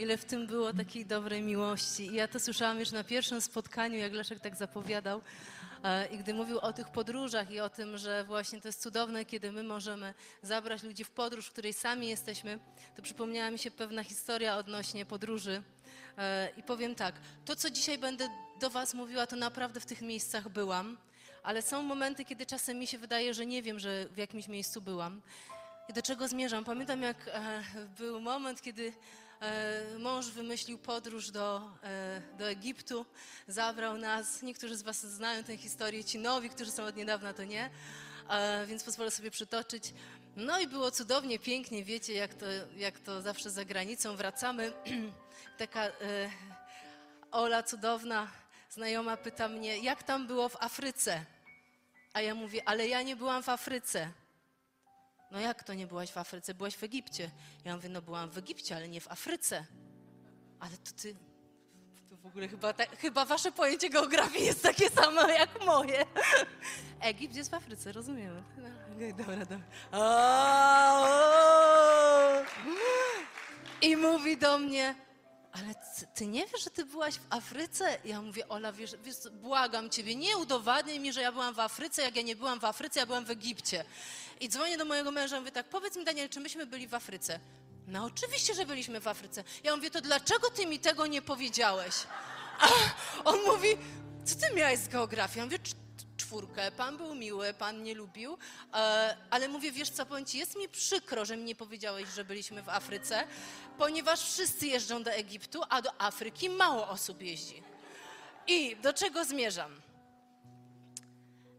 Ile w tym było takiej dobrej miłości. I ja to słyszałam już na pierwszym spotkaniu, jak Leszek tak zapowiadał. E, I gdy mówił o tych podróżach i o tym, że właśnie to jest cudowne, kiedy my możemy zabrać ludzi w podróż, w której sami jesteśmy, to przypomniała mi się pewna historia odnośnie podróży. E, I powiem tak, to co dzisiaj będę do Was mówiła, to naprawdę w tych miejscach byłam, ale są momenty, kiedy czasem mi się wydaje, że nie wiem, że w jakimś miejscu byłam. I do czego zmierzam? Pamiętam, jak e, był moment, kiedy mąż wymyślił podróż do, e, do Egiptu, zabrał nas. Niektórzy z Was znają tę historię, ci nowi, którzy są od niedawna, to nie, e, więc pozwolę sobie przytoczyć. No i było cudownie, pięknie, wiecie, jak to, jak to zawsze za granicą. Wracamy, taka Ola cudowna, znajoma pyta mnie, jak tam było w Afryce? A ja mówię, ale ja nie byłam w Afryce. No jak to nie byłaś w Afryce? Byłaś w Egipcie. Ja mówię, no byłam w Egipcie, ale nie w Afryce. Ale to ty, to w ogóle chyba, ta, chyba wasze pojęcie geografii jest takie samo jak moje. Egipt jest w Afryce, rozumiemy. No, dobra, dobra. I mówi do mnie, ale ty nie wiesz, że ty byłaś w Afryce? Ja mówię, Ola, wiesz, wiesz, błagam ciebie, nie udowadniaj mi, że ja byłam w Afryce, jak ja nie byłam w Afryce, ja byłam w Egipcie. I dzwonię do mojego męża, mówię tak, powiedz mi Daniel, czy myśmy byli w Afryce? No oczywiście, że byliśmy w Afryce. Ja mówię, to dlaczego ty mi tego nie powiedziałeś? A on mówi, co ty miałeś z geografią? Ja mówię, czwórkę, pan był miły, pan nie lubił, e, ale mówię, wiesz co, powiem ci, jest mi przykro, że mi nie powiedziałeś, że byliśmy w Afryce, ponieważ wszyscy jeżdżą do Egiptu, a do Afryki mało osób jeździ. I do czego zmierzam?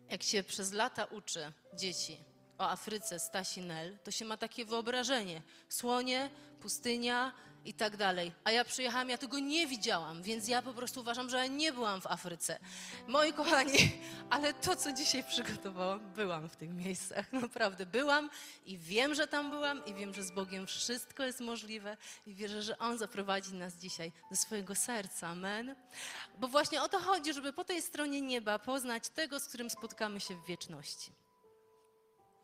Jak się przez lata uczy dzieci o Afryce Stasi Nel, to się ma takie wyobrażenie. Słonie, pustynia, i tak dalej. A ja przyjechałam, ja tego nie widziałam, więc ja po prostu uważam, że nie byłam w Afryce. Moi kochani, ale to, co dzisiaj przygotowałam, byłam w tych miejscach. Naprawdę byłam i wiem, że tam byłam i wiem, że z Bogiem wszystko jest możliwe i wierzę, że On zaprowadzi nas dzisiaj do swojego serca. Amen. Bo właśnie o to chodzi, żeby po tej stronie nieba poznać tego, z którym spotkamy się w wieczności.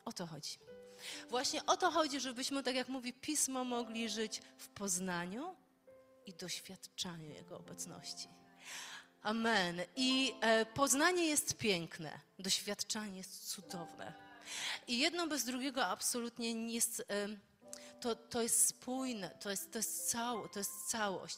O to chodzi. Właśnie o to chodzi, żebyśmy, tak jak mówi Pismo, mogli żyć w poznaniu i doświadczaniu Jego obecności. Amen. I e, poznanie jest piękne, doświadczanie jest cudowne. I jedno bez drugiego absolutnie nie jest. To, to jest spójne, to jest, to, jest cało, to jest całość.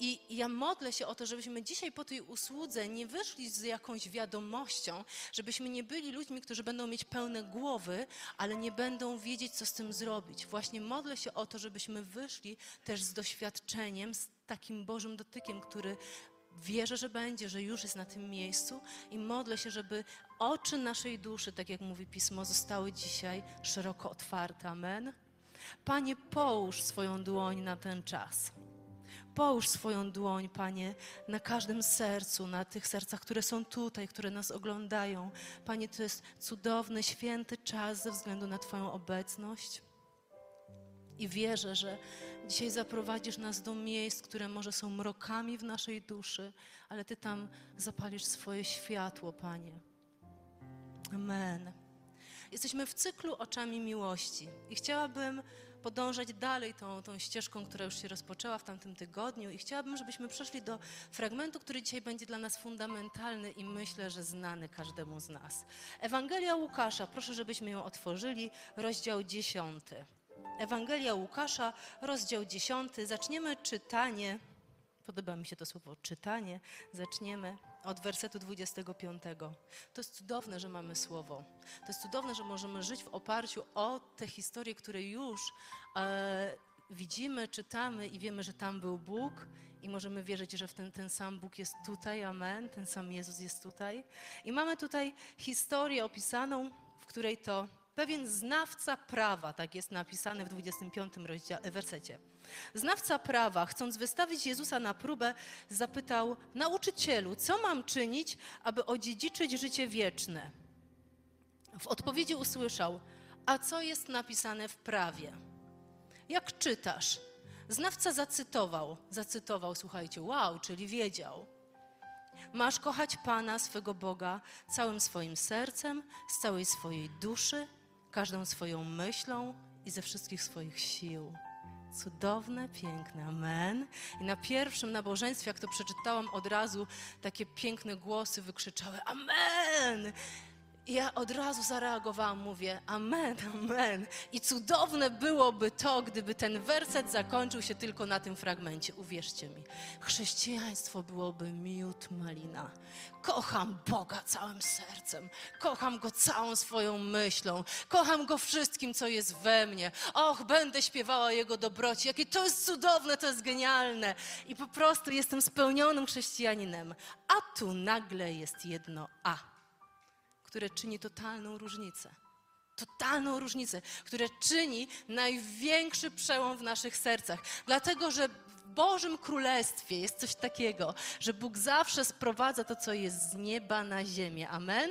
I ja modlę się o to, żebyśmy dzisiaj po tej usłudze nie wyszli z jakąś wiadomością, żebyśmy nie byli ludźmi, którzy będą mieć pełne głowy, ale nie będą wiedzieć, co z tym zrobić. Właśnie modlę się o to, żebyśmy wyszli też z doświadczeniem, z takim Bożym dotykiem, który wierzę, że będzie, że już jest na tym miejscu i modlę się, żeby oczy naszej duszy, tak jak mówi Pismo, zostały dzisiaj szeroko otwarte. Amen. Panie, połóż swoją dłoń na ten czas. Połóż swoją dłoń, Panie, na każdym sercu, na tych sercach, które są tutaj, które nas oglądają. Panie, to jest cudowny, święty czas ze względu na Twoją obecność. I wierzę, że dzisiaj zaprowadzisz nas do miejsc, które może są mrokami w naszej duszy, ale Ty tam zapalisz swoje światło, Panie. Amen. Jesteśmy w cyklu oczami miłości i chciałabym podążać dalej tą, tą ścieżką, która już się rozpoczęła w tamtym tygodniu i chciałabym, żebyśmy przeszli do fragmentu, który dzisiaj będzie dla nas fundamentalny i myślę, że znany każdemu z nas. Ewangelia Łukasza, proszę, żebyśmy ją otworzyli, rozdział 10. Ewangelia Łukasza, rozdział 10. Zaczniemy czytanie. Podoba mi się to słowo czytanie. Zaczniemy od wersetu 25. To jest cudowne, że mamy słowo. To jest cudowne, że możemy żyć w oparciu o te historie, które już e, widzimy, czytamy i wiemy, że tam był Bóg i możemy wierzyć, że ten, ten sam Bóg jest tutaj, amen, ten sam Jezus jest tutaj. I mamy tutaj historię opisaną, w której to Pewien znawca prawa, tak jest napisane w 25 rozdziale, wersecie. Znawca prawa, chcąc wystawić Jezusa na próbę, zapytał: Nauczycielu, co mam czynić, aby odziedziczyć życie wieczne? W odpowiedzi usłyszał: A co jest napisane w prawie? Jak czytasz? Znawca zacytował, zacytował, słuchajcie, wow, czyli wiedział. Masz kochać Pana, swego Boga, całym swoim sercem, z całej swojej duszy, każdą swoją myślą i ze wszystkich swoich sił. Cudowne, piękne, amen. I na pierwszym nabożeństwie, jak to przeczytałam, od razu takie piękne głosy wykrzyczały amen. I ja od razu zareagowałam, mówię amen, amen. I cudowne byłoby to, gdyby ten werset zakończył się tylko na tym fragmencie. Uwierzcie mi, chrześcijaństwo byłoby miód malina. Kocham Boga całym sercem, kocham Go całą swoją myślą, kocham Go wszystkim, co jest we mnie. Och, będę śpiewała Jego dobroci, jakie to jest cudowne, to jest genialne. I po prostu jestem spełnionym chrześcijaninem. A tu nagle jest jedno A które czyni totalną różnicę. Totalną różnicę, które czyni największy przełom w naszych sercach. Dlatego, że w Bożym Królestwie jest coś takiego, że Bóg zawsze sprowadza to, co jest z nieba na ziemię. Amen?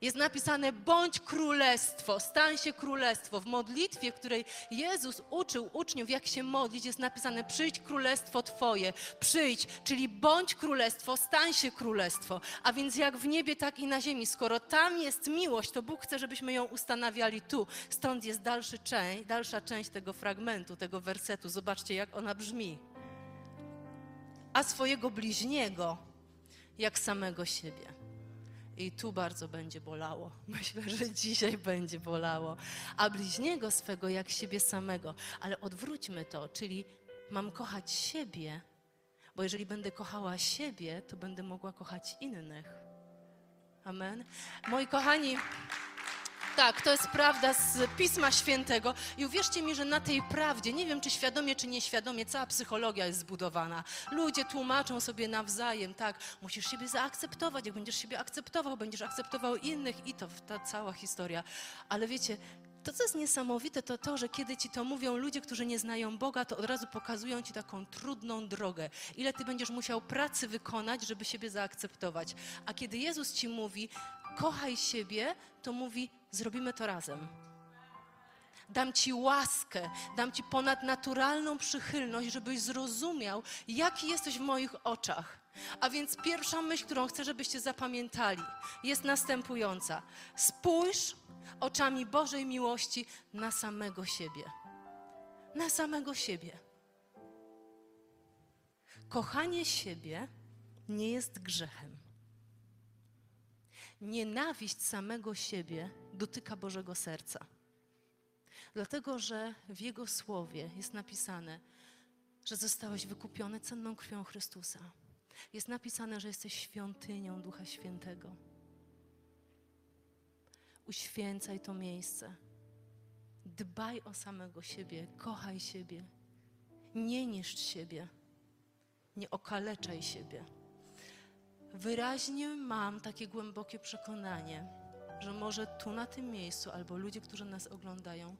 Jest napisane: bądź królestwo, stań się królestwo. W modlitwie, w której Jezus uczył uczniów, jak się modlić, jest napisane: przyjdź królestwo Twoje, przyjdź, czyli bądź królestwo, stań się królestwo. A więc jak w niebie, tak i na ziemi. Skoro tam jest miłość, to Bóg chce, żebyśmy ją ustanawiali tu. Stąd jest dalszy część, dalsza część tego fragmentu, tego wersetu. Zobaczcie, jak ona brzmi. A swojego bliźniego, jak samego siebie. I tu bardzo będzie bolało. Myślę, że dzisiaj będzie bolało. A bliźniego swego jak siebie samego. Ale odwróćmy to, czyli mam kochać siebie, bo jeżeli będę kochała siebie, to będę mogła kochać innych. Amen. Moi kochani, tak, to jest prawda z Pisma Świętego. I uwierzcie mi, że na tej prawdzie, nie wiem czy świadomie, czy nieświadomie, cała psychologia jest zbudowana. Ludzie tłumaczą sobie nawzajem, tak, musisz siebie zaakceptować. Jak będziesz siebie akceptował, będziesz akceptował innych i to ta cała historia. Ale wiecie, to, co jest niesamowite, to to, że kiedy ci to mówią ludzie, którzy nie znają Boga, to od razu pokazują ci taką trudną drogę. Ile ty będziesz musiał pracy wykonać, żeby siebie zaakceptować. A kiedy Jezus ci mówi, kochaj siebie, to mówi, zrobimy to razem. Dam ci łaskę, dam ci ponadnaturalną przychylność, żebyś zrozumiał, jaki jesteś w moich oczach. A więc pierwsza myśl, którą chcę, żebyście zapamiętali, jest następująca. Spójrz oczami Bożej miłości na samego siebie. Na samego siebie. Kochanie siebie nie jest grzechem. Nienawiść samego siebie dotyka Bożego serca. Dlatego, że w Jego słowie jest napisane, że zostałeś wykupiony cenną krwią Chrystusa. Jest napisane, że jesteś świątynią Ducha Świętego. Uświęcaj to miejsce. Dbaj o samego siebie, kochaj siebie. Nie niszcz siebie. Nie okaleczaj siebie. Wyraźnie mam takie głębokie przekonanie, że może tu na tym miejscu, albo ludzie, którzy nas oglądają,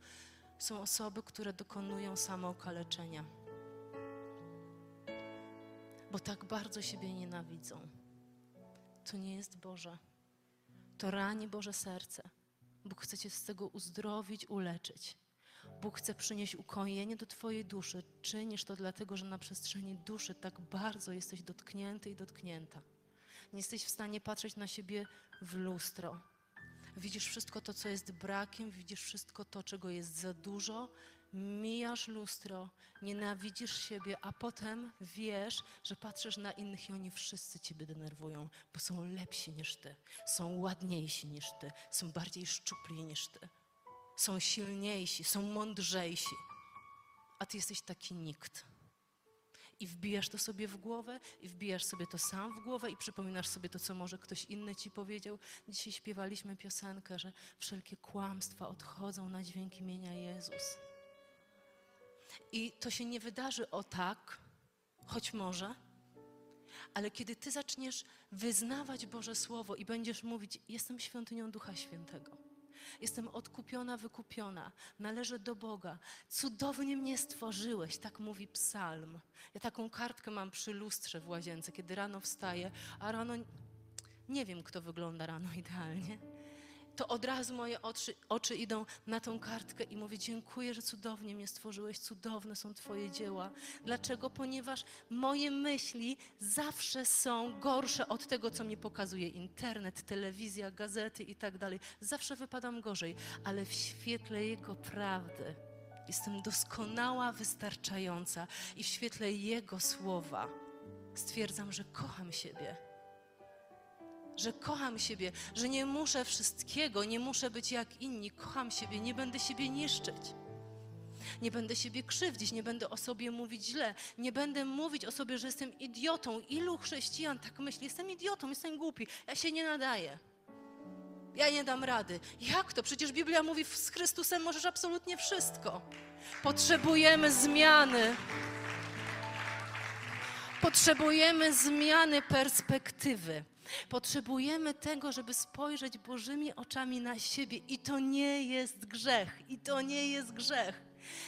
są osoby, które dokonują samookaleczenia. Bo tak bardzo siebie nienawidzą. To nie jest Boże. To rani Boże serce. Bóg chce Cię z tego uzdrowić, uleczyć. Bóg chce przynieść ukojenie do Twojej duszy. Czynisz to dlatego, że na przestrzeni duszy tak bardzo jesteś dotknięty i dotknięta. Nie jesteś w stanie patrzeć na siebie w lustro. Widzisz wszystko to, co jest brakiem, widzisz wszystko to, czego jest za dużo, mijasz lustro, nienawidzisz siebie, a potem wiesz, że patrzysz na innych i oni wszyscy ciebie denerwują, bo są lepsi niż ty, są ładniejsi niż ty, są bardziej szczupli niż ty, są silniejsi, są mądrzejsi, a ty jesteś taki nikt. I wbijasz to sobie w głowę, i wbijasz sobie to sam w głowę, i przypominasz sobie to, co może ktoś inny ci powiedział. Dzisiaj śpiewaliśmy piosenkę, że wszelkie kłamstwa odchodzą na dźwięk imienia Jezus. I to się nie wydarzy o tak, choć może, ale kiedy ty zaczniesz wyznawać Boże Słowo i będziesz mówić: Jestem świątynią Ducha Świętego. Jestem odkupiona, wykupiona. Należę do Boga. Cudownie mnie stworzyłeś, tak mówi psalm. Ja taką kartkę mam przy lustrze w łazience, kiedy rano wstaję, a rano nie wiem, kto wygląda rano idealnie. To od razu moje oczy, oczy idą na tą kartkę i mówię: Dziękuję, że cudownie mnie stworzyłeś, cudowne są Twoje dzieła. Dlaczego? Ponieważ moje myśli zawsze są gorsze od tego, co mi pokazuje internet, telewizja, gazety i tak dalej. Zawsze wypadam gorzej, ale w świetle Jego prawdy jestem doskonała, wystarczająca i w świetle Jego słowa stwierdzam, że kocham siebie że kocham siebie, że nie muszę wszystkiego, nie muszę być jak inni. Kocham siebie, nie będę siebie niszczyć. Nie będę siebie krzywdzić, nie będę o sobie mówić źle, nie będę mówić o sobie, że jestem idiotą. Ilu chrześcijan tak myśli? Jestem idiotą, jestem głupi, ja się nie nadaję. Ja nie dam rady. Jak to? Przecież Biblia mówi, z Chrystusem możesz absolutnie wszystko. Potrzebujemy zmiany. Potrzebujemy zmiany perspektywy. Potrzebujemy tego, żeby spojrzeć Bożymi oczami na siebie. I to nie jest grzech. I to nie jest grzech.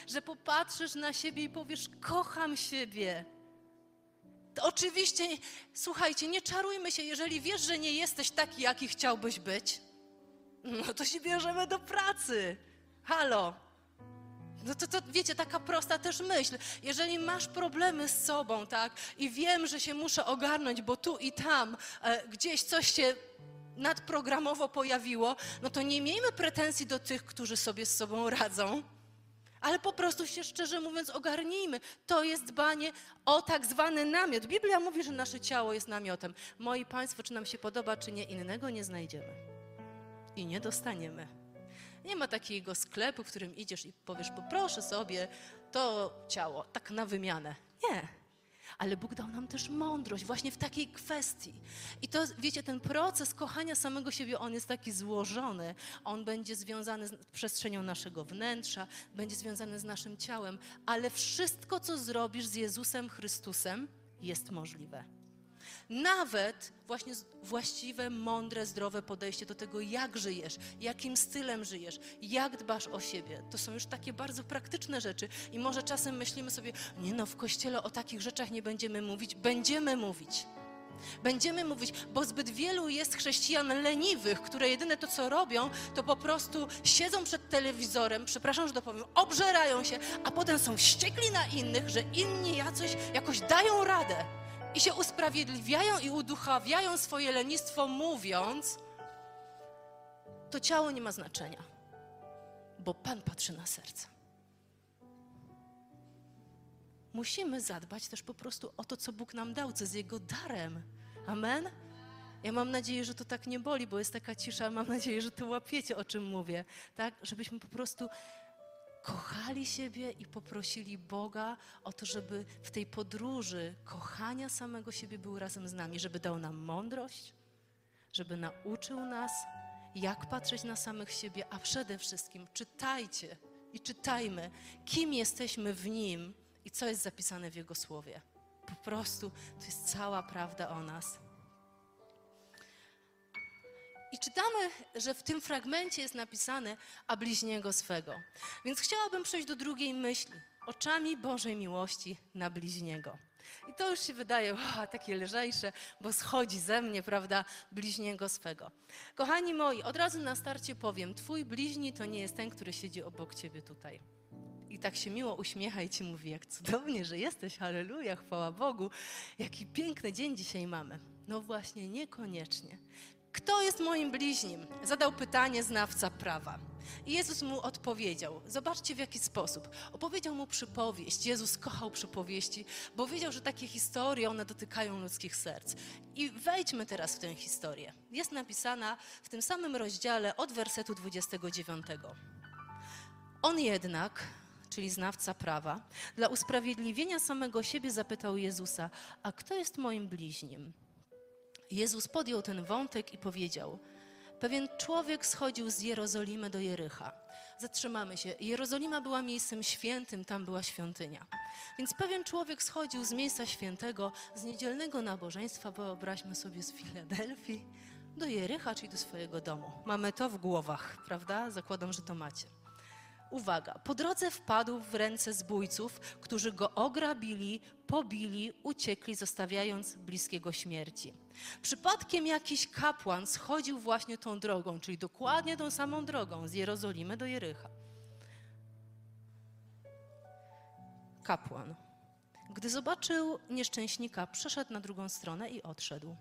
Że popatrzysz na siebie i powiesz: Kocham siebie. To oczywiście, słuchajcie, nie czarujmy się, jeżeli wiesz, że nie jesteś taki, jaki chciałbyś być, no to się bierzemy do pracy. Halo. No to, to wiecie, taka prosta też myśl. Jeżeli masz problemy z sobą, tak, i wiem, że się muszę ogarnąć, bo tu i tam e, gdzieś coś się nadprogramowo pojawiło, no to nie miejmy pretensji do tych, którzy sobie z sobą radzą. Ale po prostu się szczerze mówiąc ogarnijmy. To jest dbanie o tak zwany namiot. Biblia mówi, że nasze ciało jest namiotem. Moi Państwo, czy nam się podoba, czy nie, innego nie znajdziemy. I nie dostaniemy. Nie ma takiego sklepu, w którym idziesz i powiesz, poproszę sobie to ciało, tak na wymianę. Nie. Ale Bóg dał nam też mądrość właśnie w takiej kwestii. I to, wiecie, ten proces kochania samego siebie, on jest taki złożony. On będzie związany z przestrzenią naszego wnętrza, będzie związany z naszym ciałem, ale wszystko, co zrobisz z Jezusem Chrystusem, jest możliwe. Nawet właśnie właściwe, mądre, zdrowe podejście do tego, jak żyjesz, jakim stylem żyjesz, jak dbasz o siebie. To są już takie bardzo praktyczne rzeczy. I może czasem myślimy sobie, nie no, w kościele o takich rzeczach nie będziemy mówić. Będziemy mówić. Będziemy mówić, bo zbyt wielu jest chrześcijan leniwych, które jedyne to, co robią, to po prostu siedzą przed telewizorem, przepraszam, że to powiem, obżerają się, a potem są wściekli na innych, że inni jakoś, jakoś dają radę. I się usprawiedliwiają i uduchawiają swoje lenistwo, mówiąc, to ciało nie ma znaczenia, bo Pan patrzy na serce. Musimy zadbać też po prostu o to, co Bóg nam dał, co jest Jego darem. Amen? Ja mam nadzieję, że to tak nie boli, bo jest taka cisza. Mam nadzieję, że to łapiecie, o czym mówię. Tak? Żebyśmy po prostu kochali siebie i poprosili Boga o to, żeby w tej podróży kochania samego siebie był razem z nami, żeby dał nam mądrość, żeby nauczył nas, jak patrzeć na samych siebie, a przede wszystkim czytajcie i czytajmy, kim jesteśmy w Nim i co jest zapisane w Jego Słowie. Po prostu to jest cała prawda o nas. I czytamy, że w tym fragmencie jest napisane, a bliźniego swego. Więc chciałabym przejść do drugiej myśli. Oczami Bożej miłości na bliźniego. I to już się wydaje o, takie lżejsze, bo schodzi ze mnie, prawda, bliźniego swego. Kochani moi, od razu na starcie powiem, twój bliźni to nie jest ten, który siedzi obok ciebie tutaj. I tak się miło uśmiecha i ci mówi, jak cudownie, że jesteś, halleluja, chwała Bogu, jaki piękny dzień dzisiaj mamy. No właśnie, niekoniecznie. Kto jest moim bliźnim? Zadał pytanie znawca prawa. I Jezus mu odpowiedział. Zobaczcie w jaki sposób. Opowiedział mu przypowieść. Jezus kochał przypowieści, bo wiedział, że takie historie, one dotykają ludzkich serc. I wejdźmy teraz w tę historię. Jest napisana w tym samym rozdziale od wersetu 29. On jednak, czyli znawca prawa, dla usprawiedliwienia samego siebie zapytał Jezusa: A kto jest moim bliźnim? Jezus podjął ten wątek i powiedział: Pewien człowiek schodził z Jerozolimy do Jericha. Zatrzymamy się. Jerozolima była miejscem świętym, tam była świątynia. Więc pewien człowiek schodził z miejsca świętego, z niedzielnego nabożeństwa, wyobraźmy sobie z Filadelfii, do Jericha, czyli do swojego domu. Mamy to w głowach, prawda? Zakładam, że to macie. Uwaga, po drodze wpadł w ręce zbójców, którzy go ograbili, pobili, uciekli, zostawiając bliskiego śmierci. Przypadkiem jakiś kapłan schodził właśnie tą drogą, czyli dokładnie tą samą drogą z Jerozolimy do Jericha. Kapłan. Gdy zobaczył nieszczęśnika, przeszedł na drugą stronę i odszedł.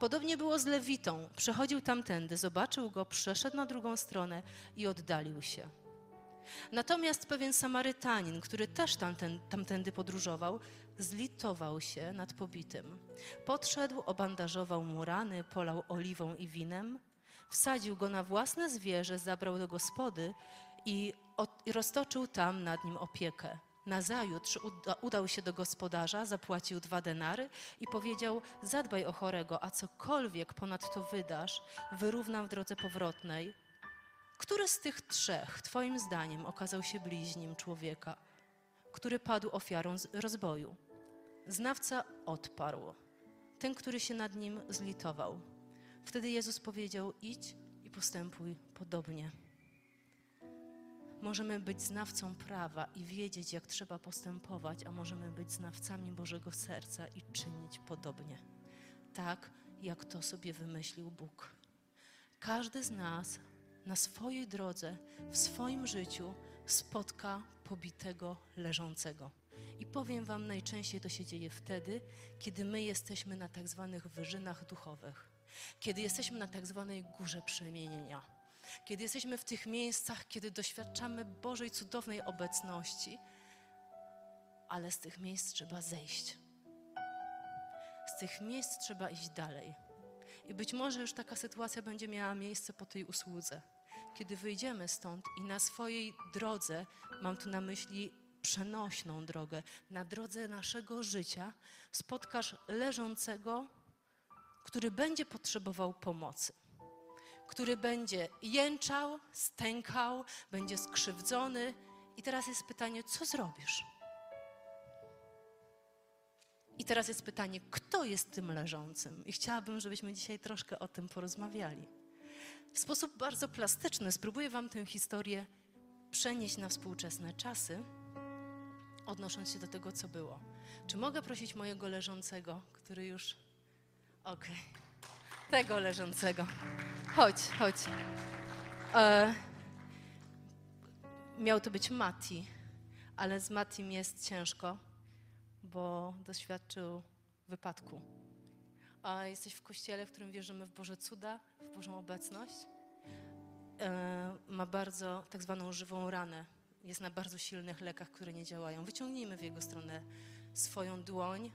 Podobnie było z Lewitą. Przechodził tamtędy, zobaczył go, przeszedł na drugą stronę i oddalił się. Natomiast pewien Samarytanin, który też tamten, tamtędy podróżował, zlitował się nad pobitym. Podszedł, obandażował mu rany, polał oliwą i winem, wsadził go na własne zwierzę, zabrał do gospody i, od, i roztoczył tam nad nim opiekę. Nazajutrz uda, udał się do gospodarza, zapłacił dwa denary i powiedział: Zadbaj o chorego, a cokolwiek ponadto wydasz, wyrównam w drodze powrotnej. Który z tych trzech, Twoim zdaniem, okazał się bliźnim człowieka, który padł ofiarą rozboju? Znawca odparł, ten, który się nad nim zlitował. Wtedy Jezus powiedział: Idź i postępuj podobnie. Możemy być znawcą prawa i wiedzieć, jak trzeba postępować, a możemy być znawcami Bożego serca i czynić podobnie. Tak, jak to sobie wymyślił Bóg. Każdy z nas na swojej drodze, w swoim życiu spotka pobitego, leżącego. I powiem Wam, najczęściej to się dzieje wtedy, kiedy my jesteśmy na tak zwanych wyżynach duchowych, kiedy jesteśmy na tak zwanej górze przemienienia, kiedy jesteśmy w tych miejscach, kiedy doświadczamy Bożej cudownej obecności, ale z tych miejsc trzeba zejść. Z tych miejsc trzeba iść dalej. I być może już taka sytuacja będzie miała miejsce po tej usłudze. Kiedy wyjdziemy stąd i na swojej drodze, mam tu na myśli przenośną drogę, na drodze naszego życia, spotkasz leżącego, który będzie potrzebował pomocy, który będzie jęczał, stękał, będzie skrzywdzony. I teraz jest pytanie, co zrobisz? I teraz jest pytanie, kto jest tym leżącym? I chciałabym, żebyśmy dzisiaj troszkę o tym porozmawiali. W sposób bardzo plastyczny spróbuję Wam tę historię przenieść na współczesne czasy, odnosząc się do tego, co było. Czy mogę prosić mojego leżącego, który już. Okej. Tego leżącego. Chodź, chodź. E... Miał to być Mati, ale z Matim jest ciężko bo doświadczył wypadku. A jesteś w kościele, w którym wierzymy w Boże cuda, w Bożą obecność. E, ma bardzo tak zwaną żywą ranę. Jest na bardzo silnych lekach, które nie działają. Wyciągnijmy w jego stronę swoją dłoń.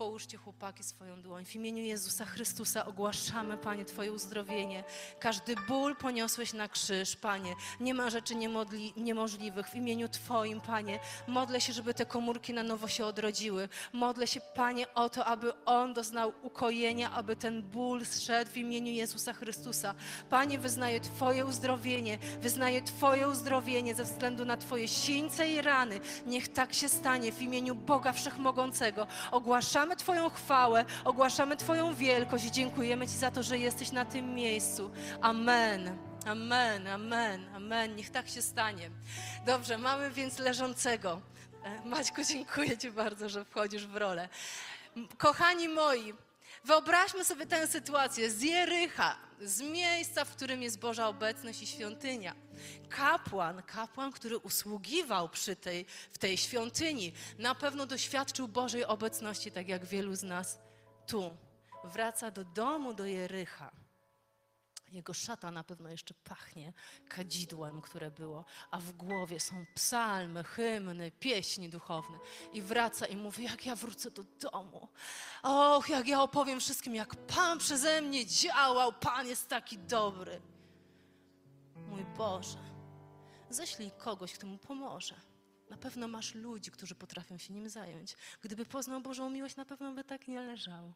Połóżcie chłopaki swoją dłoń. W imieniu Jezusa Chrystusa ogłaszamy, Panie, Twoje uzdrowienie. Każdy ból poniosłeś na krzyż, Panie. Nie ma rzeczy niemodli, niemożliwych. W imieniu Twoim, Panie, modlę się, żeby te komórki na nowo się odrodziły. Modlę się, Panie, o to, aby On doznał ukojenia, aby ten ból zszedł w imieniu Jezusa Chrystusa. Panie, wyznaję Twoje uzdrowienie, wyznaję Twoje uzdrowienie ze względu na Twoje sińce i rany. Niech tak się stanie w imieniu Boga Wszechmogącego. Ogłaszamy Twoją chwałę, ogłaszamy Twoją wielkość i dziękujemy Ci za to, że jesteś na tym miejscu. Amen. Amen, amen, amen. Niech tak się stanie. Dobrze, mamy więc leżącego. E, Maćku, dziękuję Ci bardzo, że wchodzisz w rolę. Kochani moi, wyobraźmy sobie tę sytuację z Jericha, z miejsca, w którym jest Boża obecność i świątynia. Kapłan, kapłan, który usługiwał przy tej, w tej świątyni, na pewno doświadczył Bożej obecności, tak jak wielu z nas tu. Wraca do domu, do Jericha. Jego szata na pewno jeszcze pachnie kadzidłem, które było, a w głowie są psalmy, hymny, pieśni duchowne. I wraca i mówi, jak ja wrócę do domu. Och, jak ja opowiem wszystkim, jak Pan przeze mnie działał, Pan jest taki dobry. Mój Boże, ześlij kogoś, kto mu pomoże. Na pewno masz ludzi, którzy potrafią się nim zająć. Gdyby poznał Bożą miłość, na pewno by tak nie leżał.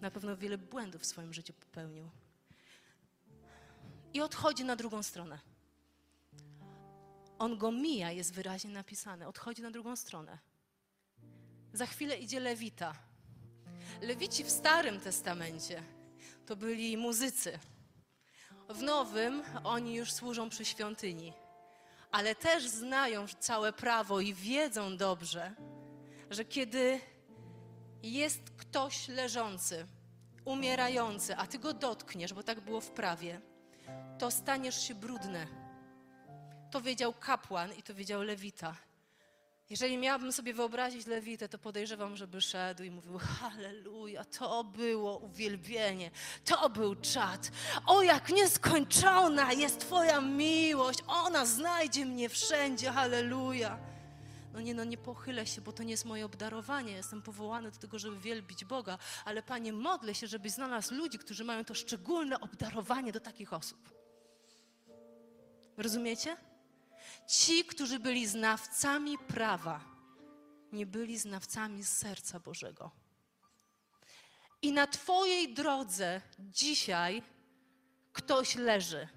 Na pewno wiele błędów w swoim życiu popełnił. I odchodzi na drugą stronę. On go mija, jest wyraźnie napisane. Odchodzi na drugą stronę. Za chwilę idzie Lewita. Lewici w Starym Testamencie to byli muzycy. W Nowym oni już służą przy świątyni, ale też znają całe prawo i wiedzą dobrze, że kiedy jest ktoś leżący, umierający, a ty go dotkniesz, bo tak było w prawie, to staniesz się brudny. To wiedział kapłan i to wiedział lewita. Jeżeli miałabym sobie wyobrazić lewitę, to podejrzewam, żeby szedł i mówił: Halleluja, to było uwielbienie, to był czad. O, jak nieskończona jest Twoja miłość, ona znajdzie mnie wszędzie, halleluja. No nie, no nie pochylę się, bo to nie jest moje obdarowanie. Jestem powołany do tego, żeby wielbić Boga, ale Panie, modlę się, żebyś znalazł ludzi, którzy mają to szczególne obdarowanie do takich osób. Rozumiecie? Ci, którzy byli znawcami prawa, nie byli znawcami z serca Bożego. I na Twojej drodze dzisiaj ktoś leży.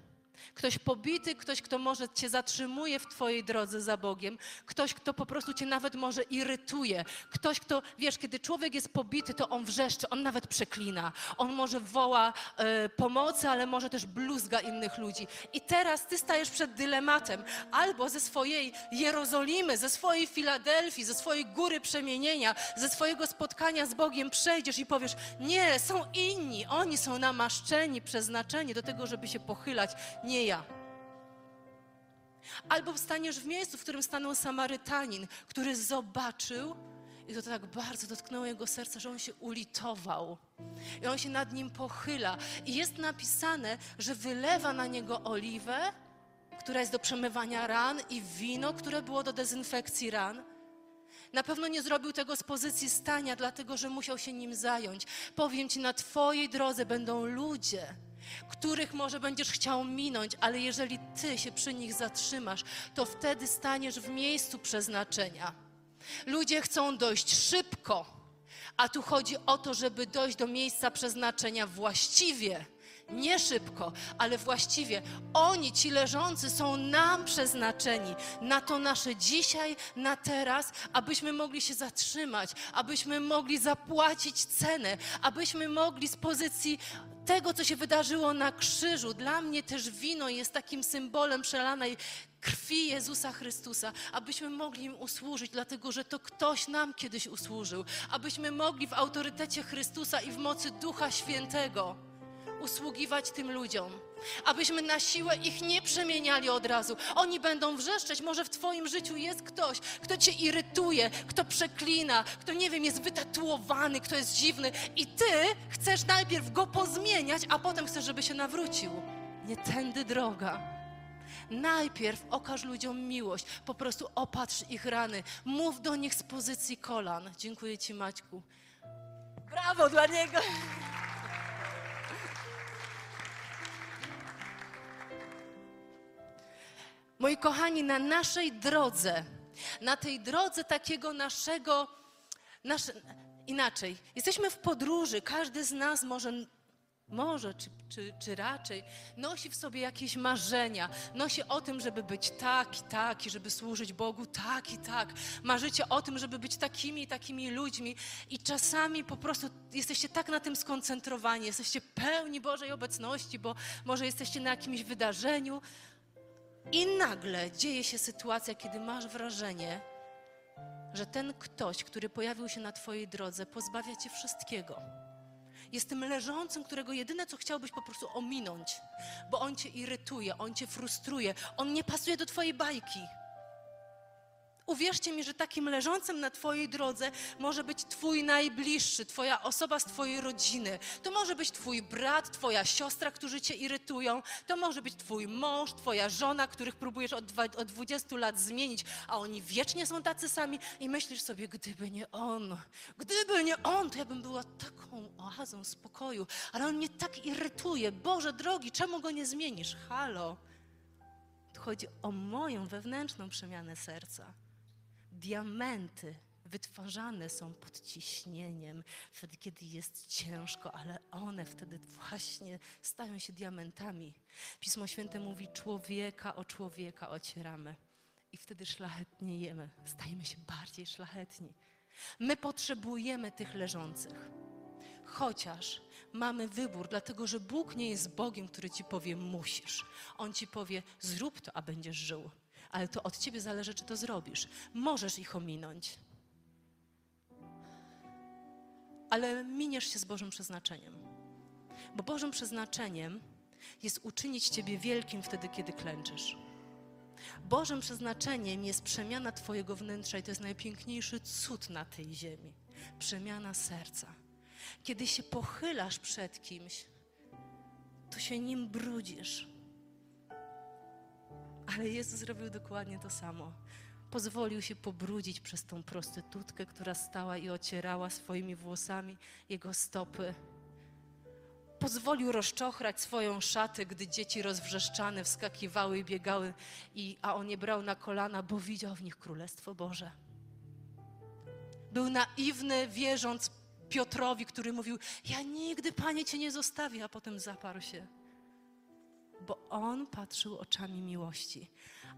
Ktoś pobity, ktoś, kto może Cię zatrzymuje w Twojej drodze za Bogiem, ktoś, kto po prostu Cię nawet może irytuje, ktoś, kto, wiesz, kiedy człowiek jest pobity, to on wrzeszczy, on nawet przeklina, on może woła e, pomocy, ale może też bluzga innych ludzi. I teraz Ty stajesz przed dylematem, albo ze swojej Jerozolimy, ze swojej Filadelfii, ze swojej góry przemienienia, ze swojego spotkania z Bogiem przejdziesz i powiesz, nie, są inni, oni są namaszczeni, przeznaczeni do tego, żeby się pochylać, nie ja. Albo staniesz w miejscu, w którym stanął Samarytanin, który zobaczył, i to tak bardzo dotknęło jego serca, że on się ulitował. I on się nad nim pochyla. I jest napisane, że wylewa na niego oliwę, która jest do przemywania ran, i wino, które było do dezynfekcji ran. Na pewno nie zrobił tego z pozycji stania, dlatego że musiał się nim zająć. Powiem ci, na Twojej drodze będą ludzie, których może będziesz chciał minąć, ale jeżeli Ty się przy nich zatrzymasz, to wtedy staniesz w miejscu przeznaczenia. Ludzie chcą dojść szybko, a tu chodzi o to, żeby dojść do miejsca przeznaczenia właściwie. Nie szybko, ale właściwie oni, ci leżący, są nam przeznaczeni na to nasze dzisiaj, na teraz, abyśmy mogli się zatrzymać, abyśmy mogli zapłacić cenę, abyśmy mogli z pozycji tego, co się wydarzyło na krzyżu. Dla mnie też wino jest takim symbolem przelanej krwi Jezusa Chrystusa, abyśmy mogli im usłużyć, dlatego że to ktoś nam kiedyś usłużył, abyśmy mogli w autorytecie Chrystusa i w mocy Ducha Świętego usługiwać tym ludziom. Abyśmy na siłę ich nie przemieniali od razu. Oni będą wrzeszczeć. Może w Twoim życiu jest ktoś, kto Cię irytuje, kto przeklina, kto nie wiem, jest wytatuowany, kto jest dziwny. I Ty chcesz najpierw go pozmieniać, a potem chcesz, żeby się nawrócił. Nie tędy droga. Najpierw okaż ludziom miłość, po prostu opatrz ich rany, mów do nich z pozycji kolan. Dziękuję Ci, Maćku. Brawo dla niego! Moi kochani, na naszej drodze, na tej drodze takiego naszego, nasze, inaczej, jesteśmy w podróży, każdy z nas może, może czy, czy, czy raczej nosi w sobie jakieś marzenia, nosi o tym, żeby być tak i tak, i żeby służyć Bogu tak i tak. Marzycie o tym, żeby być takimi i takimi ludźmi i czasami po prostu jesteście tak na tym skoncentrowani, jesteście pełni Bożej obecności, bo może jesteście na jakimś wydarzeniu, i nagle dzieje się sytuacja, kiedy masz wrażenie, że ten ktoś, który pojawił się na Twojej drodze, pozbawia Cię wszystkiego. Jest tym leżącym, którego jedyne co chciałbyś po prostu ominąć, bo on Cię irytuje, on Cię frustruje, on nie pasuje do Twojej bajki. Uwierzcie mi, że takim leżącym na Twojej drodze może być Twój najbliższy, Twoja osoba z Twojej rodziny. To może być Twój brat, Twoja siostra, którzy Cię irytują. To może być Twój mąż, Twoja żona, których próbujesz od, od 20 lat zmienić, a oni wiecznie są tacy sami i myślisz sobie, gdyby nie on, gdyby nie on, to ja bym była taką oazą spokoju, ale on mnie tak irytuje. Boże drogi, czemu go nie zmienisz? Halo. Chodzi o moją wewnętrzną przemianę serca diamenty wytwarzane są pod ciśnieniem, wtedy, kiedy jest ciężko, ale one wtedy właśnie stają się diamentami. Pismo Święte mówi: człowieka o człowieka ocieramy. I wtedy szlachetniejemy, stajemy się bardziej szlachetni. My potrzebujemy tych leżących. Chociaż mamy wybór, dlatego że Bóg nie jest Bogiem, który ci powie musisz. On ci powie zrób to, a będziesz żył. Ale to od ciebie zależy, czy to zrobisz. Możesz ich ominąć. Ale miniesz się z Bożym przeznaczeniem. Bo Bożym przeznaczeniem jest uczynić ciebie wielkim wtedy, kiedy klęczysz. Bożym przeznaczeniem jest przemiana Twojego wnętrza i to jest najpiękniejszy cud na tej ziemi. Przemiana serca. Kiedy się pochylasz przed kimś, to się nim brudzisz. Ale Jezus zrobił dokładnie to samo. Pozwolił się pobrudzić przez tą prostytutkę, która stała i ocierała swoimi włosami jego stopy. Pozwolił rozczochrać swoją szatę, gdy dzieci rozwrzeszczane wskakiwały i biegały, i, a on je brał na kolana, bo widział w nich Królestwo Boże. Był naiwny, wierząc Piotrowi, który mówił: Ja nigdy, panie, cię nie zostawię, a potem zaparł się. Bo on patrzył oczami miłości.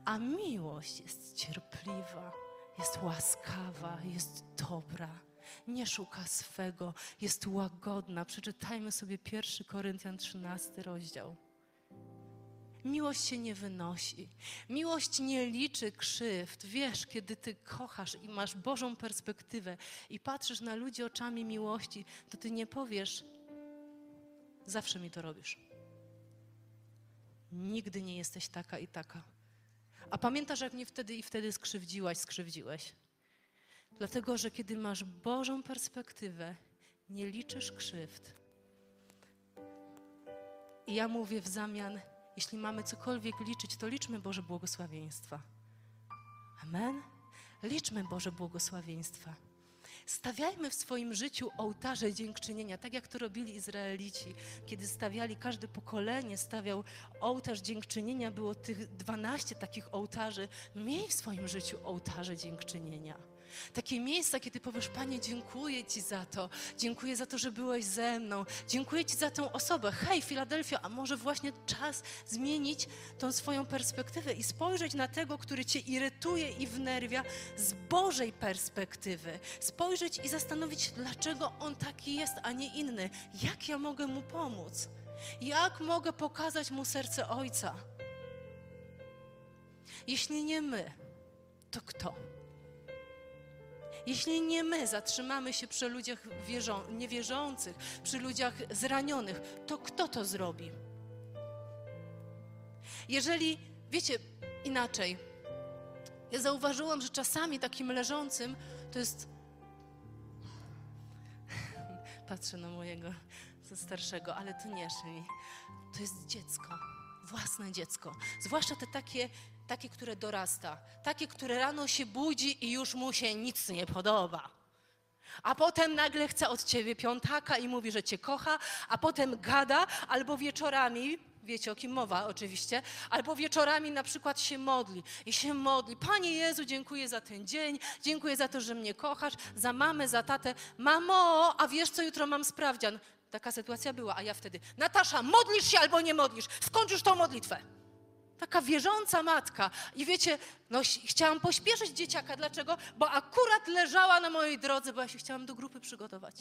A miłość jest cierpliwa, jest łaskawa, jest dobra nie szuka swego, jest łagodna. Przeczytajmy sobie 1 Koryntian 13 rozdział. Miłość się nie wynosi. Miłość nie liczy krzywd. Wiesz, kiedy ty kochasz i masz Bożą perspektywę i patrzysz na ludzi oczami miłości, to ty nie powiesz, zawsze mi to robisz. Nigdy nie jesteś taka i taka. A pamiętasz, jak mnie wtedy i wtedy skrzywdziłaś, skrzywdziłeś? Dlatego, że kiedy masz Bożą perspektywę, nie liczysz krzywd. I ja mówię w zamian, jeśli mamy cokolwiek liczyć, to liczmy Boże błogosławieństwa. Amen? Liczmy Boże błogosławieństwa. Stawiajmy w swoim życiu ołtarze dziękczynienia, tak jak to robili Izraelici. Kiedy stawiali, każde pokolenie stawiał ołtarz dziękczynienia, było tych 12 takich ołtarzy. Miej w swoim życiu ołtarze dziękczynienia. Takie miejsca, kiedy powiesz, Panie, dziękuję Ci za to, dziękuję za to, że byłeś ze mną, dziękuję Ci za tę osobę. Hej, Filadelfia, a może właśnie czas zmienić tą swoją perspektywę i spojrzeć na tego, który Cię irytuje i wnerwia z Bożej perspektywy. Spojrzeć i zastanowić, dlaczego on taki jest, a nie inny. Jak ja mogę mu pomóc? Jak mogę pokazać mu serce Ojca? Jeśli nie my, to kto? Jeśli nie my zatrzymamy się przy ludziach wierzą, niewierzących, przy ludziach zranionych, to kto to zrobi? Jeżeli, wiecie, inaczej, ja zauważyłam, że czasami takim leżącym to jest. Patrzę na mojego starszego, ale to nie szli. To jest dziecko, własne dziecko. Zwłaszcza te takie takie, które dorasta, takie, które rano się budzi i już mu się nic nie podoba. A potem nagle chce od ciebie piątaka i mówi, że cię kocha, a potem gada, albo wieczorami, wiecie o kim mowa oczywiście, albo wieczorami na przykład się modli i się modli. Panie Jezu, dziękuję za ten dzień, dziękuję za to, że mnie kochasz, za mamę, za tatę. Mamo, a wiesz co, jutro mam sprawdzian. Taka sytuacja była, a ja wtedy, Natasza, modlisz się albo nie modlisz, skończysz tą modlitwę. Taka wierząca matka. I wiecie, no chciałam pośpieszyć dzieciaka. Dlaczego? Bo akurat leżała na mojej drodze, bo ja się chciałam do grupy przygotować.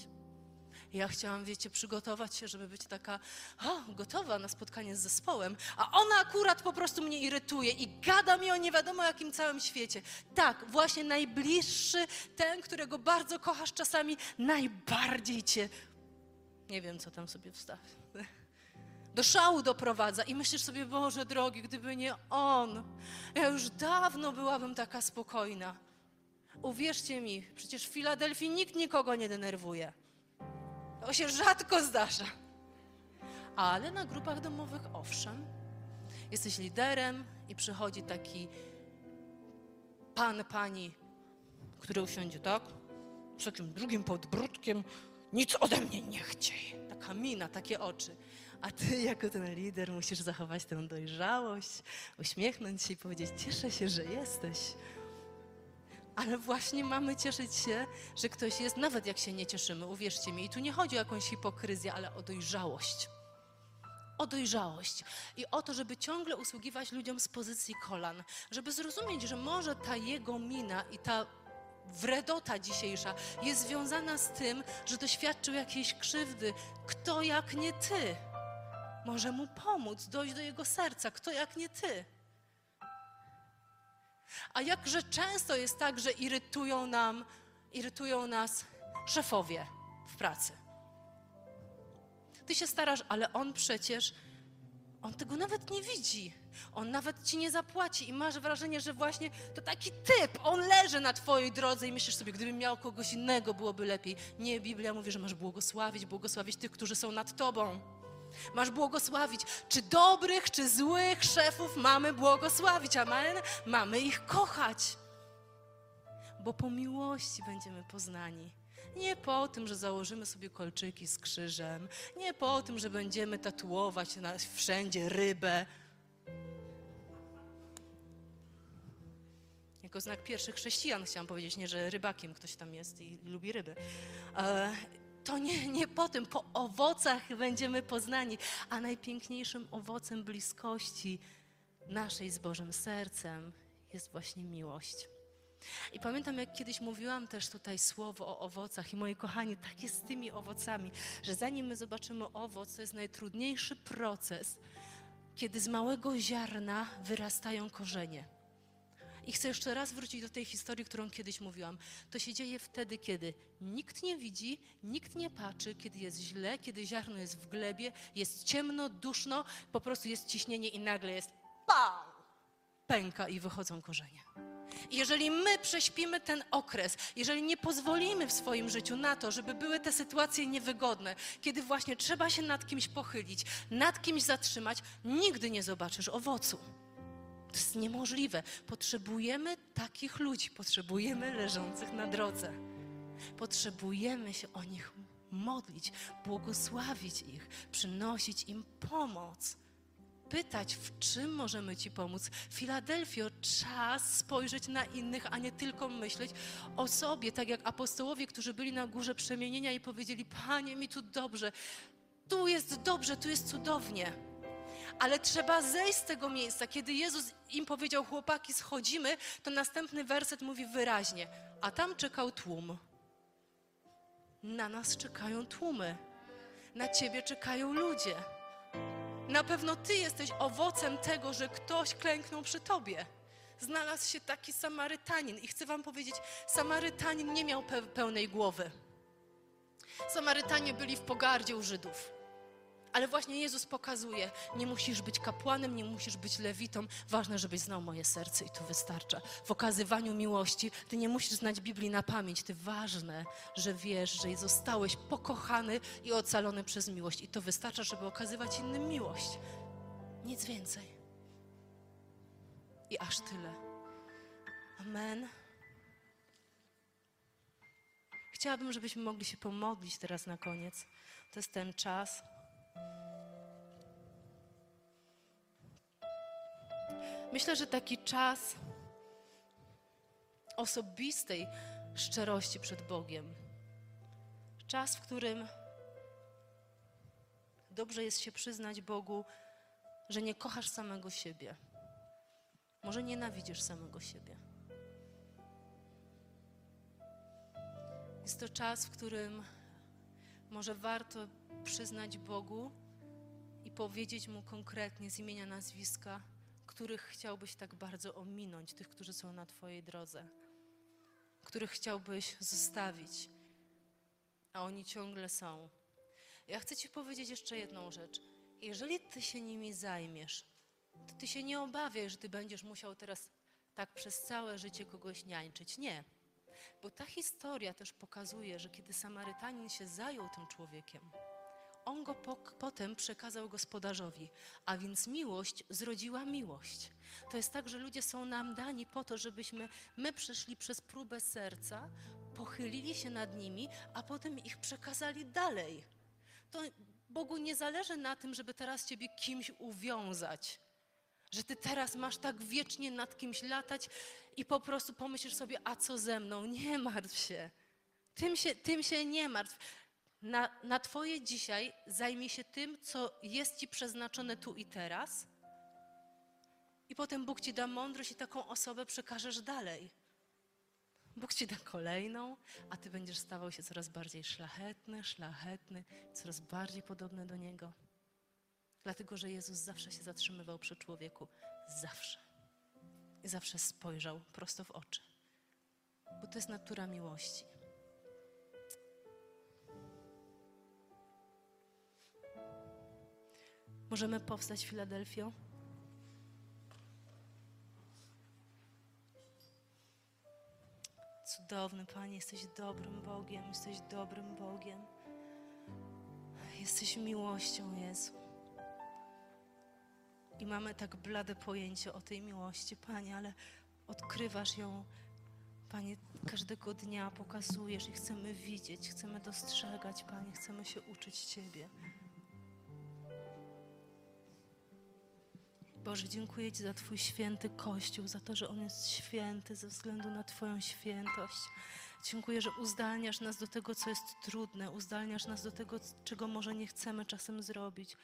Ja chciałam, wiecie, przygotować się, żeby być taka o, gotowa na spotkanie z zespołem, a ona akurat po prostu mnie irytuje i gada mi o nie wiadomo jakim całym świecie. Tak, właśnie najbliższy, ten, którego bardzo kochasz, czasami najbardziej cię. Nie wiem, co tam sobie wstawię do szału doprowadza. I myślisz sobie, Boże drogi, gdyby nie On, ja już dawno byłabym taka spokojna. Uwierzcie mi, przecież w Filadelfii nikt nikogo nie denerwuje. To się rzadko zdarza. Ale na grupach domowych owszem. Jesteś liderem i przychodzi taki pan, pani, który usiądzie tak, z takim drugim podbródkiem, nic ode mnie nie chciej. Taka mina, takie oczy. A ty jako ten lider musisz zachować tę dojrzałość, uśmiechnąć się i powiedzieć: Cieszę się, że jesteś. Ale właśnie mamy cieszyć się, że ktoś jest, nawet jak się nie cieszymy, uwierzcie mi. I tu nie chodzi o jakąś hipokryzję, ale o dojrzałość. O dojrzałość i o to, żeby ciągle usługiwać ludziom z pozycji kolan, żeby zrozumieć, że może ta jego mina i ta wredota dzisiejsza jest związana z tym, że doświadczył jakiejś krzywdy. Kto jak nie ty może mu pomóc, dojść do jego serca? Kto jak nie ty? A jakże często jest tak, że irytują nam, irytują nas szefowie w pracy. Ty się starasz, ale on przecież, on tego nawet nie widzi. On nawet ci nie zapłaci i masz wrażenie, że właśnie to taki typ, on leży na twojej drodze i myślisz sobie, gdybym miał kogoś innego, byłoby lepiej. Nie, Biblia mówi, że masz błogosławić, błogosławić tych, którzy są nad tobą. Masz błogosławić, czy dobrych, czy złych szefów mamy błogosławić, amen? Mamy ich kochać, bo po miłości będziemy poznani. Nie po tym, że założymy sobie kolczyki z krzyżem, nie po tym, że będziemy tatuować na wszędzie rybę. Jako znak pierwszych chrześcijan chciałam powiedzieć, nie, że rybakiem ktoś tam jest i lubi ryby. E, to nie, nie po tym, po owocach będziemy poznani, a najpiękniejszym owocem bliskości naszej z Bożym sercem jest właśnie miłość. I pamiętam, jak kiedyś mówiłam też tutaj słowo o owocach, i moi kochani, tak jest z tymi owocami, że zanim my zobaczymy owoc, to jest najtrudniejszy proces, kiedy z małego ziarna wyrastają korzenie. I chcę jeszcze raz wrócić do tej historii, którą kiedyś mówiłam. To się dzieje wtedy, kiedy nikt nie widzi, nikt nie patrzy, kiedy jest źle, kiedy ziarno jest w glebie, jest ciemno, duszno, po prostu jest ciśnienie i nagle jest pał! Pęka i wychodzą korzenie. Jeżeli my prześpimy ten okres, jeżeli nie pozwolimy w swoim życiu na to, żeby były te sytuacje niewygodne, kiedy właśnie trzeba się nad kimś pochylić, nad kimś zatrzymać, nigdy nie zobaczysz owocu. To jest niemożliwe. Potrzebujemy takich ludzi, potrzebujemy leżących na drodze. Potrzebujemy się o nich modlić, błogosławić ich, przynosić im pomoc. Pytać, w czym możemy Ci pomóc. Filadelfio, czas spojrzeć na innych, a nie tylko myśleć o sobie, tak jak apostołowie, którzy byli na górze przemienienia i powiedzieli: Panie, mi tu dobrze, tu jest dobrze, tu jest cudownie. Ale trzeba zejść z tego miejsca. Kiedy Jezus im powiedział, chłopaki, schodzimy, to następny werset mówi wyraźnie, a tam czekał tłum. Na nas czekają tłumy. Na ciebie czekają ludzie. Na pewno ty jesteś owocem tego, że ktoś klęknął przy tobie. Znalazł się taki Samarytanin i chcę wam powiedzieć, Samarytanin nie miał pe- pełnej głowy. Samarytanie byli w pogardzie u Żydów. Ale właśnie Jezus pokazuje, nie musisz być kapłanem, nie musisz być lewitą, ważne, żebyś znał moje serce i to wystarcza. W okazywaniu miłości ty nie musisz znać Biblii na pamięć, ty ważne, że wiesz, że zostałeś pokochany i ocalony przez miłość i to wystarcza, żeby okazywać innym miłość. Nic więcej. I aż tyle. Amen. Chciałabym, żebyśmy mogli się pomodlić teraz na koniec. To jest ten czas. Myślę, że taki czas osobistej szczerości przed Bogiem, czas, w którym dobrze jest się przyznać Bogu, że nie kochasz samego siebie, może nienawidzisz samego siebie. Jest to czas, w którym może warto przyznać Bogu i powiedzieć Mu konkretnie z imienia nazwiska, których chciałbyś tak bardzo ominąć, tych, którzy są na Twojej drodze, których chciałbyś zostawić, a oni ciągle są. Ja chcę Ci powiedzieć jeszcze jedną rzecz. Jeżeli Ty się nimi zajmiesz, to Ty się nie obawiaj, że Ty będziesz musiał teraz tak przez całe życie kogoś niańczyć. Nie. Bo ta historia też pokazuje, że kiedy Samarytanin się zajął tym człowiekiem, on go pok- potem przekazał gospodarzowi, a więc miłość zrodziła miłość. To jest tak, że ludzie są nam dani po to, żebyśmy my przeszli przez próbę serca, pochylili się nad nimi, a potem ich przekazali dalej. To Bogu nie zależy na tym, żeby teraz ciebie kimś uwiązać. Że ty teraz masz tak wiecznie nad kimś latać i po prostu pomyślisz sobie, a co ze mną? Nie martw się. Tym się, tym się nie martw. Na, na Twoje dzisiaj zajmij się tym, co jest Ci przeznaczone tu i teraz. I potem Bóg Ci da mądrość i taką osobę przekażesz dalej. Bóg ci da kolejną, a ty będziesz stawał się coraz bardziej szlachetny, szlachetny, coraz bardziej podobny do Niego. Dlatego, że Jezus zawsze się zatrzymywał przy człowieku. Zawsze. I zawsze spojrzał prosto w oczy. Bo to jest natura miłości. Możemy powstać Filadelfio? Cudowny Panie, jesteś dobrym Bogiem, jesteś dobrym Bogiem. Jesteś miłością, Jezu. I mamy tak blade pojęcie o tej miłości, Panie, ale odkrywasz ją, Panie, każdego dnia pokazujesz i chcemy widzieć, chcemy dostrzegać, Panie, chcemy się uczyć Ciebie. Boże, dziękuję Ci za Twój święty Kościół, za to, że On jest święty ze względu na Twoją świętość. Dziękuję, że uzdalniasz nas do tego, co jest trudne, uzdalniasz nas do tego, czego może nie chcemy czasem zrobić.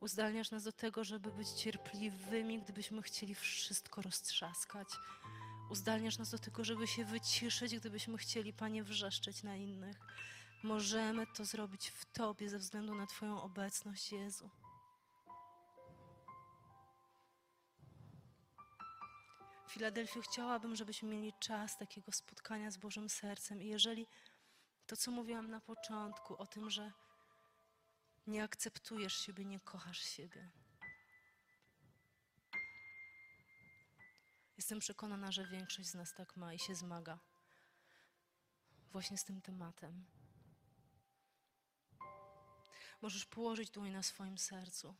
Uzdalniasz nas do tego, żeby być cierpliwymi, gdybyśmy chcieli wszystko roztrzaskać. Uzdalniasz nas do tego, żeby się wyciszyć, gdybyśmy chcieli, Panie, wrzeszczeć na innych. Możemy to zrobić w Tobie ze względu na Twoją obecność, Jezu. Filadelfio, chciałabym, żebyśmy mieli czas takiego spotkania z Bożym Sercem. I jeżeli to, co mówiłam na początku, o tym, że nie akceptujesz siebie, nie kochasz siebie. Jestem przekonana, że większość z nas tak ma i się zmaga właśnie z tym tematem. Możesz położyć dłoń na swoim sercu.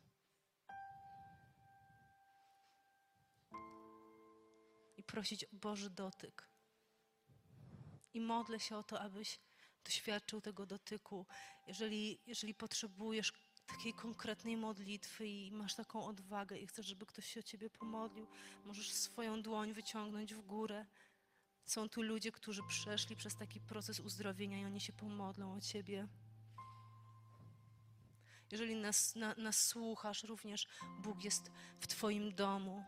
Prosić o Boży dotyk. I modlę się o to, abyś doświadczył tego dotyku. Jeżeli, jeżeli potrzebujesz takiej konkretnej modlitwy i masz taką odwagę i chcesz, żeby ktoś się o ciebie pomodlił, możesz swoją dłoń wyciągnąć w górę. Są tu ludzie, którzy przeszli przez taki proces uzdrowienia i oni się pomodlą o ciebie. Jeżeli nas, na, nas słuchasz, również Bóg jest w Twoim domu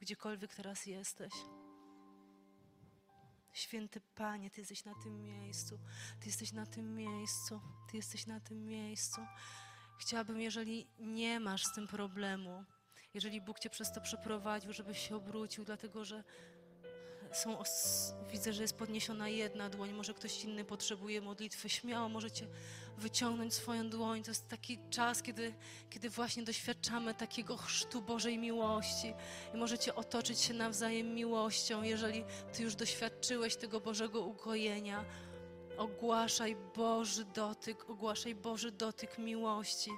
gdziekolwiek teraz jesteś. Święty Panie, Ty jesteś na tym miejscu. Ty jesteś na tym miejscu. Ty jesteś na tym miejscu. Chciałabym, jeżeli nie masz z tym problemu, jeżeli Bóg Cię przez to przeprowadził, żebyś się obrócił, dlatego że są os- widzę, że jest podniesiona jedna dłoń, może ktoś inny potrzebuje modlitwy. Śmiało możecie wyciągnąć swoją dłoń. To jest taki czas, kiedy, kiedy właśnie doświadczamy takiego chrztu Bożej miłości i możecie otoczyć się nawzajem miłością. Jeżeli Ty już doświadczyłeś tego Bożego ukojenia, ogłaszaj Boży dotyk, ogłaszaj Boży dotyk miłości.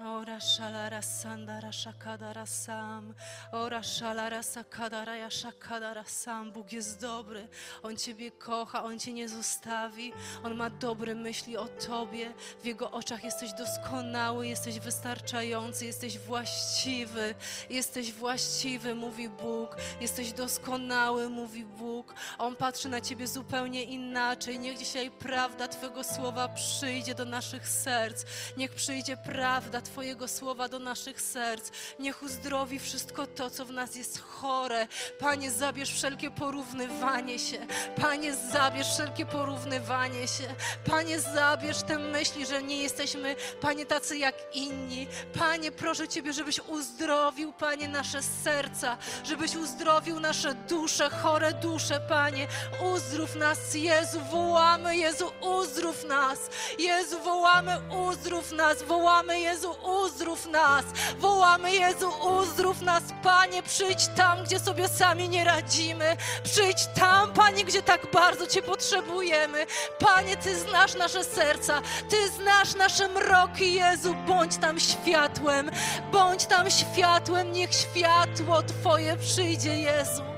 Ora shalara sandara shakadara sam. Ora shalara sakadara ja shakadara sam. Bóg jest dobry. On Ciebie kocha, On Cię nie zostawi. On ma dobre myśli o Tobie. W Jego oczach jesteś doskonały, jesteś wystarczający, jesteś właściwy. Jesteś właściwy, mówi Bóg. Jesteś doskonały, mówi Bóg. On patrzy na Ciebie zupełnie inaczej. Niech dzisiaj prawda Twojego słowa przyjdzie do naszych serc. Niech przyjdzie prawda Twojego słowa do naszych serc. Niech uzdrowi wszystko to, co w nas jest chore. Panie, zabierz wszelkie porównywanie się. Panie, zabierz wszelkie porównywanie się. Panie, zabierz te myśli, że nie jesteśmy, Panie, tacy jak inni. Panie, proszę Ciebie, żebyś uzdrowił, Panie, nasze serca, żebyś uzdrowił nasze dusze, chore dusze, Panie. Uzdrów nas, Jezu, wołamy, Jezu, uzdrów nas. Jezu, wołamy, uzdrów nas, wołamy, Jezu, uzdrów nas. Wołamy, Jezu, uzdrów nas, Panie, przyjdź tam, gdzie sobie sami nie radzimy. Przyjdź tam, Panie, gdzie tak bardzo Cię potrzebujemy. Panie, Ty znasz nasze serca, Ty znasz nasze mroki, Jezu, bądź tam światłem, bądź tam światłem, niech światło Twoje przyjdzie, Jezu.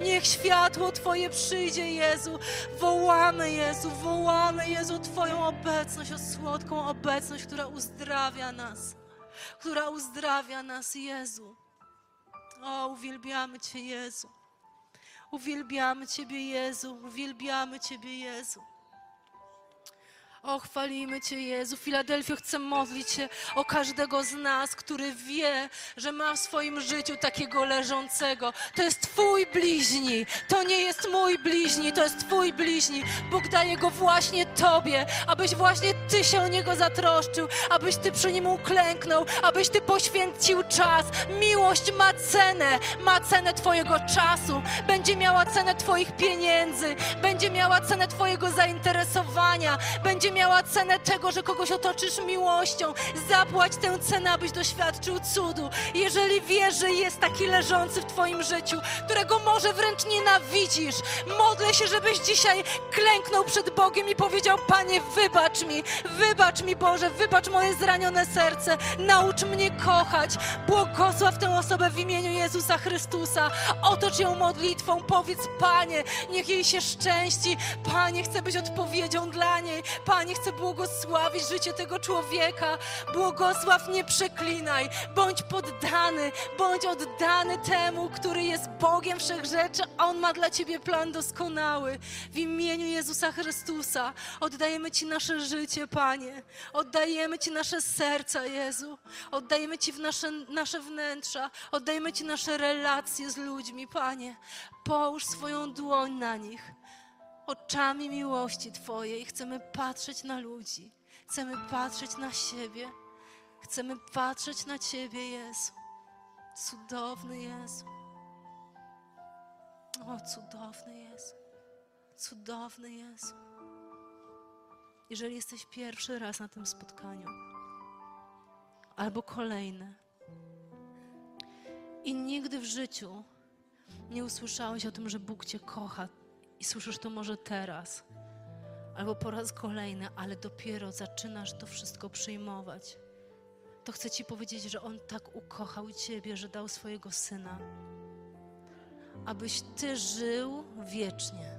Niech światło Twoje przyjdzie, Jezu. Wołamy, Jezu, wołamy, Jezu, Twoją obecność, o słodką obecność, która uzdrawia nas, która uzdrawia nas, Jezu. O, uwielbiamy Cię, Jezu. Uwielbiamy Ciebie, Jezu, uwielbiamy Ciebie, Jezu. O, chwalimy Cię, Jezu. Filadelfio, chcę modlić się o każdego z nas, który wie, że ma w swoim życiu takiego leżącego. To jest Twój bliźni. To nie jest mój bliźni, to jest Twój bliźni. Bóg daje go właśnie Tobie, abyś właśnie Ty się o niego zatroszczył, abyś Ty przy nim uklęknął, abyś Ty poświęcił czas. Miłość ma cenę, ma cenę Twojego czasu, będzie miała cenę Twoich pieniędzy, będzie miała cenę Twojego zainteresowania, będzie miała cenę tego, że kogoś otoczysz miłością. Zapłać tę cenę, abyś doświadczył cudu. Jeżeli wiesz, że jest taki leżący w Twoim życiu, którego może wręcz nienawidzisz, modlę się, żebyś dzisiaj klęknął przed Bogiem i powiedział: Panie, wybacz mi, wybacz mi, Boże, wybacz moje zranione serce, naucz mnie kochać. Błogosław tę osobę w imieniu Jezusa Chrystusa. Otocz ją modlitwą, powiedz: Panie, niech jej się szczęści. Panie, chcę być odpowiedzią dla niej. Panie, chcę błogosławić życie tego człowieka. Błogosław, nie przeklinaj. Bądź poddany, bądź oddany temu, który jest Bogiem wszechrzeczy. On ma dla ciebie plan doskonały. W imieniu Jezusa Chrystusa oddajemy Ci nasze życie, Panie. Oddajemy Ci nasze serca, Jezu. Oddajemy Ci w nasze, nasze wnętrza. Oddajemy Ci nasze relacje z ludźmi, Panie. Połóż swoją dłoń na nich oczami miłości Twojej chcemy patrzeć na ludzi, chcemy patrzeć na siebie, chcemy patrzeć na Ciebie, Jezu. Cudowny Jezu. O, cudowny Jezu. Cudowny Jezu. Jeżeli jesteś pierwszy raz na tym spotkaniu, albo kolejny, i nigdy w życiu nie usłyszałeś o tym, że Bóg Cię kocha, i słyszysz to może teraz, albo po raz kolejny, ale dopiero zaczynasz to wszystko przyjmować, to chcę Ci powiedzieć, że On tak ukochał Ciebie, że dał swojego syna, abyś Ty żył wiecznie.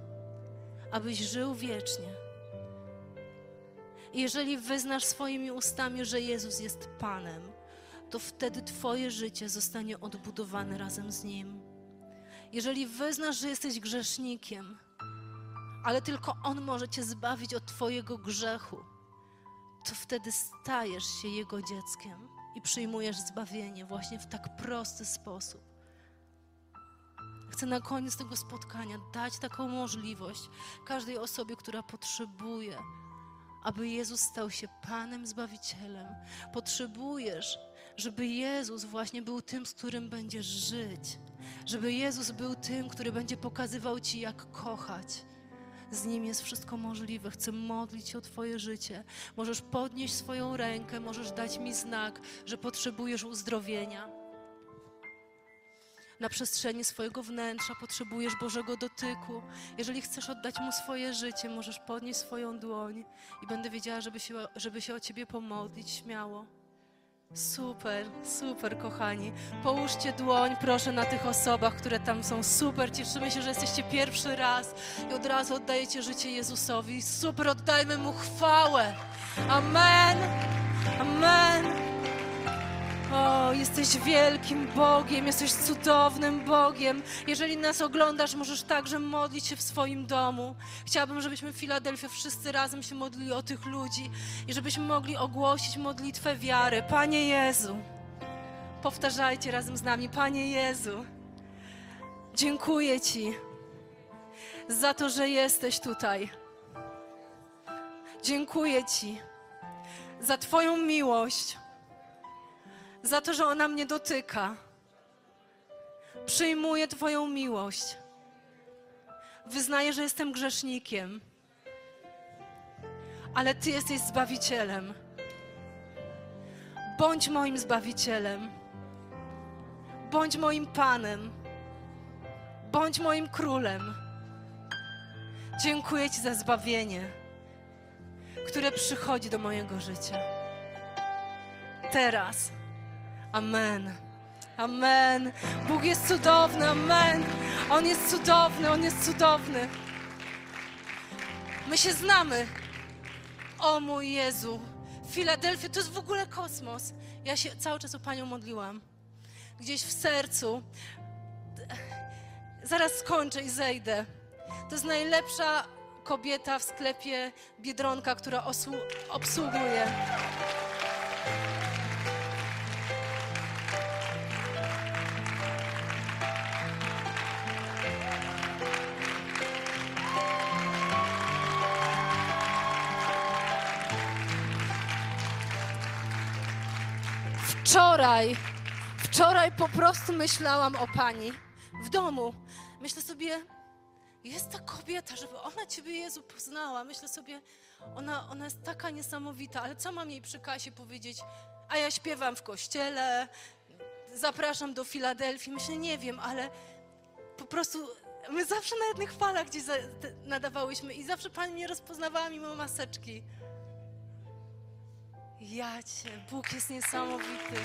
Abyś żył wiecznie. I jeżeli wyznasz swoimi ustami, że Jezus jest Panem, to wtedy Twoje życie zostanie odbudowane razem z Nim. Jeżeli wyznasz, że jesteś grzesznikiem, ale tylko On może Cię zbawić od Twojego grzechu, to wtedy stajesz się Jego dzieckiem i przyjmujesz zbawienie właśnie w tak prosty sposób. Chcę na koniec tego spotkania dać taką możliwość każdej osobie, która potrzebuje, aby Jezus stał się Panem Zbawicielem. Potrzebujesz, żeby Jezus właśnie był tym, z którym będziesz żyć. Żeby Jezus był tym, który będzie pokazywał Ci, jak kochać. Z Nim jest wszystko możliwe. Chcę modlić się o Twoje życie. Możesz podnieść swoją rękę, możesz dać mi znak, że potrzebujesz uzdrowienia. Na przestrzeni swojego wnętrza potrzebujesz Bożego dotyku. Jeżeli chcesz oddać Mu swoje życie, możesz podnieść swoją dłoń i będę wiedziała, żeby się, żeby się o Ciebie pomodlić śmiało. Super, super, kochani. Połóżcie dłoń, proszę, na tych osobach, które tam są. Super, cieszymy się, że jesteście pierwszy raz i od razu oddajecie życie Jezusowi. Super, oddajmy Mu chwałę. Amen. Amen. O, jesteś wielkim Bogiem, jesteś cudownym Bogiem. Jeżeli nas oglądasz, możesz także modlić się w swoim domu. Chciałabym, żebyśmy w Filadelfii wszyscy razem się modlili o tych ludzi i żebyśmy mogli ogłosić modlitwę wiary. Panie Jezu, powtarzajcie razem z nami, Panie Jezu, dziękuję Ci za to, że jesteś tutaj. Dziękuję Ci za Twoją miłość za to, że ona mnie dotyka. Przyjmuję Twoją miłość. Wyznaję, że jestem grzesznikiem, ale Ty jesteś zbawicielem. Bądź moim zbawicielem. Bądź moim Panem. Bądź moim królem. Dziękuję Ci za zbawienie, które przychodzi do mojego życia. Teraz. Amen. Amen. Bóg jest cudowny. Amen. On jest cudowny. On jest cudowny. My się znamy. O mój Jezu. Filadelfia to jest w ogóle kosmos. Ja się cały czas o Panią modliłam. Gdzieś w sercu. Zaraz skończę i zejdę. To jest najlepsza kobieta w sklepie Biedronka, która obsługuje. Wczoraj, wczoraj po prostu myślałam o pani w domu. Myślę sobie, jest ta kobieta, żeby ona Ciebie, Jezu, poznała. Myślę sobie, ona, ona jest taka niesamowita, ale co mam jej przy kasie powiedzieć? A ja śpiewam w kościele, zapraszam do Filadelfii. Myślę, nie wiem, ale po prostu my zawsze na jednych falach gdzieś nadawałyśmy i zawsze Pani mnie rozpoznawała mimo maseczki. Ja Cię, Bóg jest niesamowity.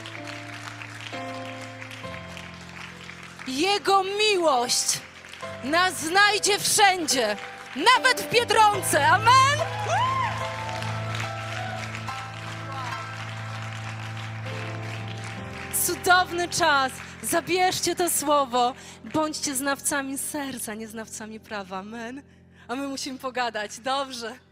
Jego miłość nas znajdzie wszędzie, nawet w Biedronce. Amen! Cudowny czas. Zabierzcie to słowo. Bądźcie znawcami serca, nie znawcami prawa. Amen. A my musimy pogadać. Dobrze.